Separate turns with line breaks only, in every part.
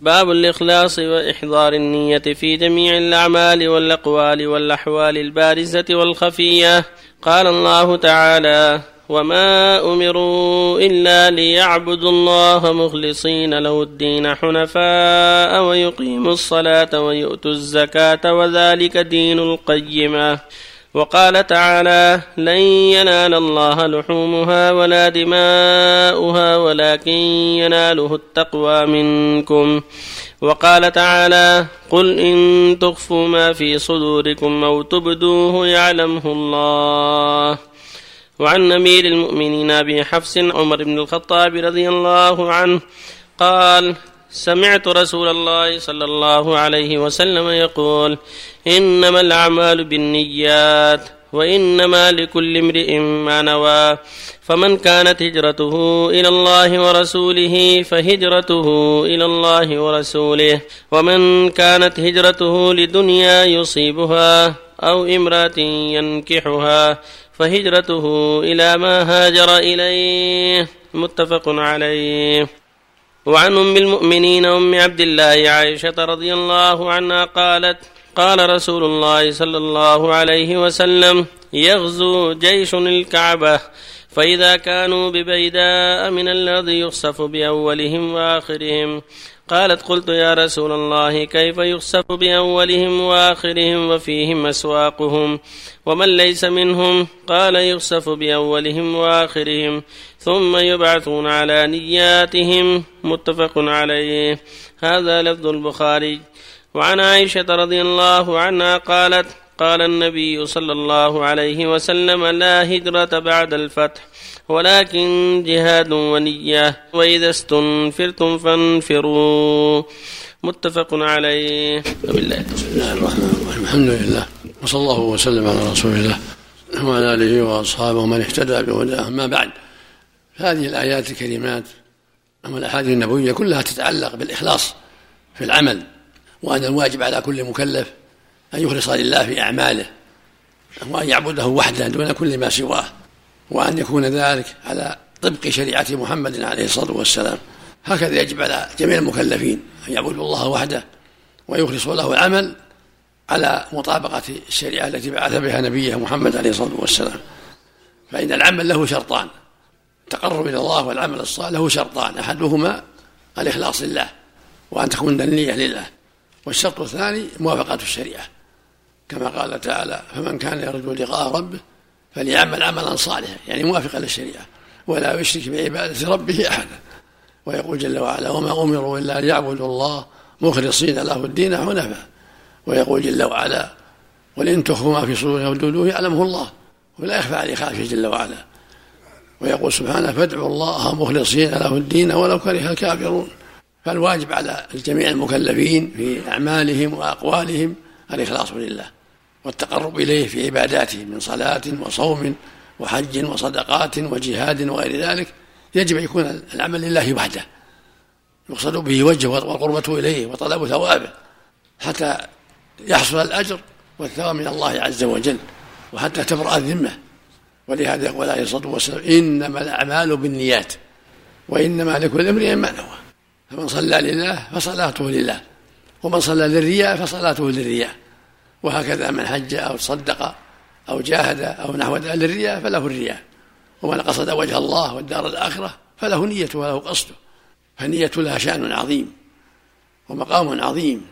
باب الإخلاص وإحضار النية في جميع الأعمال والأقوال والأحوال البارزة والخفية. قال الله تعالى وما أمروا إلا ليعبدوا الله مخلصين له الدين حنفاء ويقيموا الصلاة ويؤتوا الزكاة وذلك دين القيمة. وقال تعالى لن ينال الله لحومها ولا دماؤها ولكن يناله التقوى منكم. وقال تعالى قل إن تخفوا ما في صدوركم أو تبدوه يعلمه الله. وعن أمير المؤمنين أبي حفص عمر بن الخطاب رضي الله عنه قال سمعت رسول الله صلى الله عليه وسلم يقول إنما الأعمال بالنيات وإنما لكل امرئ ما نوى. فمن كانت هجرته إلى الله ورسوله فهجرته إلى الله ورسوله. ومن كانت هجرته لدنيا يصيبها أو امرأة ينكحها فهجرته إلى ما هاجر إليه. متفق عليه. وعن أم المؤمنين أم عبد الله عائشة رضي الله عنها قالت قال رسول الله صلى الله عليه وسلم يغزو جيش الكعبة. فإذا كانوا ببيداء من الأرض يخسف بأولهم وآخرهم. قالت قلت يا رسول الله كيف يخسف بأولهم وآخرهم وفيهم أسواقهم؟ ومن ليس منهم؟ قال يخسف بأولهم وآخرهم ثم يبعثون على نياتهم. متفق عليه. هذا لفظ البخاري. وعن عائشة رضي الله عنها قالت قال النبي صلى الله عليه وسلم لا هجرة بعد الفتح ولكن جهاد ونية وإذا استنفرتم فانفروا. متفق عليه.
وبالله بسم الله الرحمن الرحيم. الحمد لله. وصلى الله وسلم على رسول الله وعلى آله وأصحابه ومن اهتدى بهداه. أما بعد هذه الآيات الكريمات والأحاديث النبوية كلها تتعلق بالإخلاص في العمل وأن الواجب على كل مكلف أن يخلص لله في أعماله وأن يعبده وحده دون كل ما سواه وأن يكون ذلك على طبق شريعة محمد عليه الصلاة والسلام. هكذا يجب على جميع المكلفين أن يعبدوا الله وحده ويخلصوا له العمل على مطابقة الشريعة التي بعث بها نبيه محمد عليه الصلاة والسلام. فإن العمل له شرطان. التقرب إلى الله والعمل الصالح له شرطان. أحدهما الإخلاص لله وأن تكون النية لله. والشرط الثاني موافقة الشريعة. كما قال تعالى فمن كان يرجو لقاء ربه فليعمل عملا صالحا. يعني موافقا للشريعة. ولا يشرك بعبادة ربه احدا. ويقول جل وعلا وما أمروا إلا ليعبدوا الله مخلصين له الدين حنفاء. ويقول جل وعلا قل إن تخفوا ما في صدورهم وتبدوه يعلمه الله. ولا يخفى عليه خافية جل وعلا. ويقول سبحانه فادعوا الله مخلصين له الدين ولو كره الكافرون. فالواجب على الجميع المكلفين في أعمالهم وأقوالهم الإخلاص لله والتقرب إليه في عباداته من صلاة وصوم وحج وصدقات وجهاد وغير ذلك يجب أن يكون العمل لله وحده. يقصد به وجهه والقربة إليه وطلب ثوابه حتى يحصل الأجر والثواب من الله عز وجل وحتى تبرأ الذمة. ولهذا يقول عليه الصلاة والسلام إنما الأعمال بالنيات وإنما لكل امرئ ما نوى. فمن صلى لله فصلاته لله. ومن صلى للرياء فصلاته للرياء. وهكذا من حج أو صدق أو جاهد أو نحو ذلك للرياء فله الرياء. ومن قصد وجه الله والدار الآخرة فله نيته وله قصده. فالنية لها شأن عظيم ومقام عظيم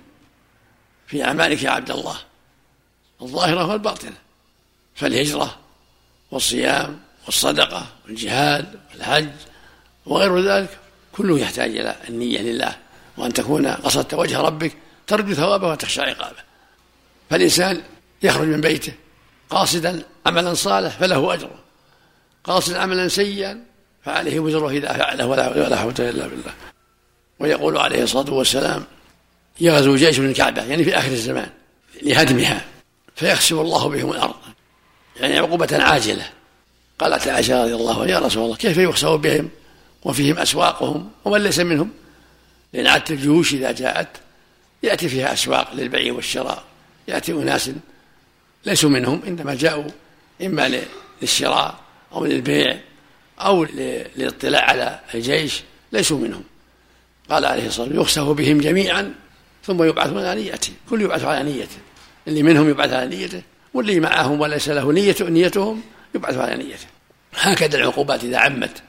في أعمالك يا عبد الله. الظاهرة والباطنة. فالهجرة والصيام والصدقة والجهاد والحج وغير ذلك كله يحتاج إلى النية لله. وأن تكون قصدت وجه ربك ترجو ثوابه وتخشى عقابه. فالإنسان يخرج من بيته قاصدا عملا صالح فله أجره قاصدا عملا سيئا فعليه وزره إذا فعله ولا حول إلا بالله. ويقول عليه الصلاة والسلام يغزو جيش من الكعبة يعني في آخر الزمان لهدمها. فيخسف الله بهم الأرض. يعني عقوبة عاجلة. قالت عائشة رضي الله عنها يا رسول الله كيف يخسف بهم؟ وفيهم أسواقهم ومن ليس منهم؟ لأن عادة الجيوش إذا جاءت يأتي فيها أسواق للبيع والشراء. يأتي أناس ليسوا منهم إنما جاءوا إما للشراء أو للبيع أو للاطلاع على الجيش ليسوا منهم. قال عليه الصلاة والسلام يخسف بهم جميعا ثم يبعثون على نيته كل يبعث على نيته. اللي منهم يبعث على نيته واللي معهم وليس له نية نيتهم يبعث على نيته. هكذا العقوبات إذا عمت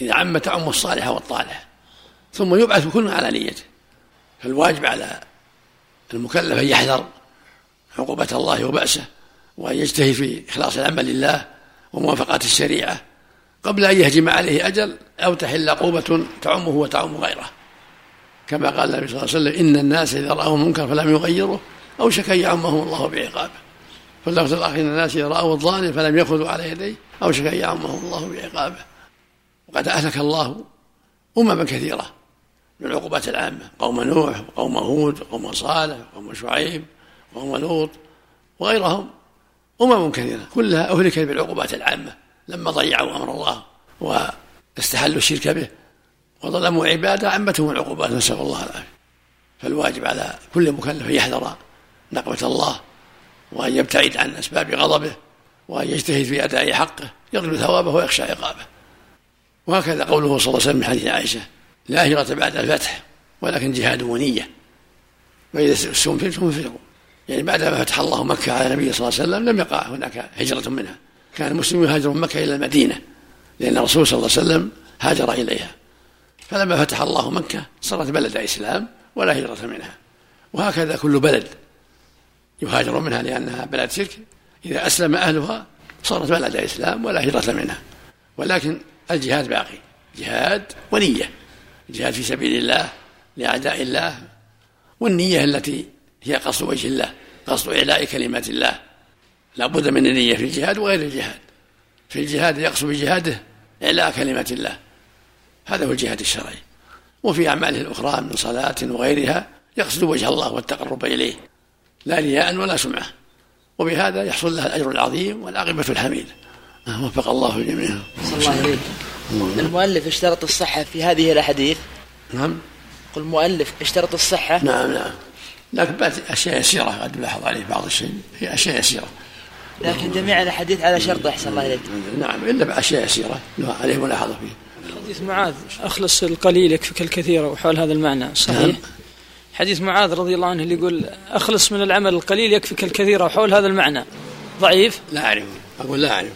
إذا عمت تعم الصالح والطالح. ثم يبعث كل على نيته. فالواجب على المكلف أن يحذر عقوبة الله وبأسه وأن يجتهد في إخلاص العمل لله وموافقة الشريعة قبل أن يهجم عليه أجل أو تحل عقوبة تعمه وتعم غيره. كما قال النبي صلى الله عليه وسلم إن الناس إذا رأوا منكر فلم يغيروه أوشك أن يعمهم الله بعقابه فاللفظ الآخر إن الناس إذا رأوا الظالم فلم يأخذوا على يديه أوشك أن يعمهم الله بعقابه. وقد أهلك الله أمما كثيرة. من العقوبات العامة. قوم نوح وقوم هود وقوم صالح وقوم شعيب وقوم لوط وغيرهم. أمم كثيرة. كلها أهلكت بالعقوبات العامة لما ضيعوا أمر الله واستحلوا الشرك به وظلموا عباده عمتهم العقوبات. نسأل الله العافية. فالواجب على كل مكلف أن يحذر نقمة الله وأن يبتعد عن أسباب غضبه وأن يجتهد في أداء حقه يرجو ثوابه ويخشى عقابه. وهكذا قوله صلى الله عليه وسلم من حديث عائشة لا هجرة بعد الفتح ولكن جهاد ونية. وإذا استنفرتم فانفروا يعني بعد ما فتح الله مكة على النبي صلى الله عليه وسلم لم يقع هناك هجرة منها. كان المسلمون يهاجرون من مكة إلى المدينة لأن الرسول صلى الله عليه وسلم هاجر إليها. فلما فتح الله مكة صارت بلد إسلام ولا هجرة منها. وهكذا كل بلد يهاجر منها لأنها بلد شرك. إذا أسلم أهلها صارت بلد إسلام ولا هجرة منها. ولكن الجهاد باقي جهاد ونية. جهاد في سبيل الله لأعداء الله والنية التي هي قصد وجه الله قصد إعلاء كلمات الله. لا بد من النية في الجهاد وغير الجهاد. في الجهاد يقصد بجهاده إعلاء كلمات الله. هذا هو الجهاد الشرعي. وفي أعماله الأخرى من صلاة وغيرها يقصد وجه الله والتقرب إليه. لا رياء ولا سمعة. وبهذا يحصل له الأجر العظيم والعاقبة الحميدة وفق الله الجميع
صلى الله عليه المؤلف اشترط الصحة في هذه الأحاديث؟
نعم.
قل المؤلف اشترط الصحة؟
نعم نعم. لكن بعد أشياء يسيرة قد لاحظ عليه بعض الشيء. هي أشياء يسيرة.
لكن جميع الأحاديث على شرط أحسن الله إليك.
نعم إلا بأشياء يسيرة. عليه ملاحظة فيه
حديث معاذ أخلص القليل يكفك الكثير وحول هذا المعنى صحيح؟ نعم. حديث معاذ رضي الله عنه اللي يقول أخلص من العمل القليل يكفك الكثير وحول هذا المعنى. ضعيف؟
لا أعرف أقول لا أعرف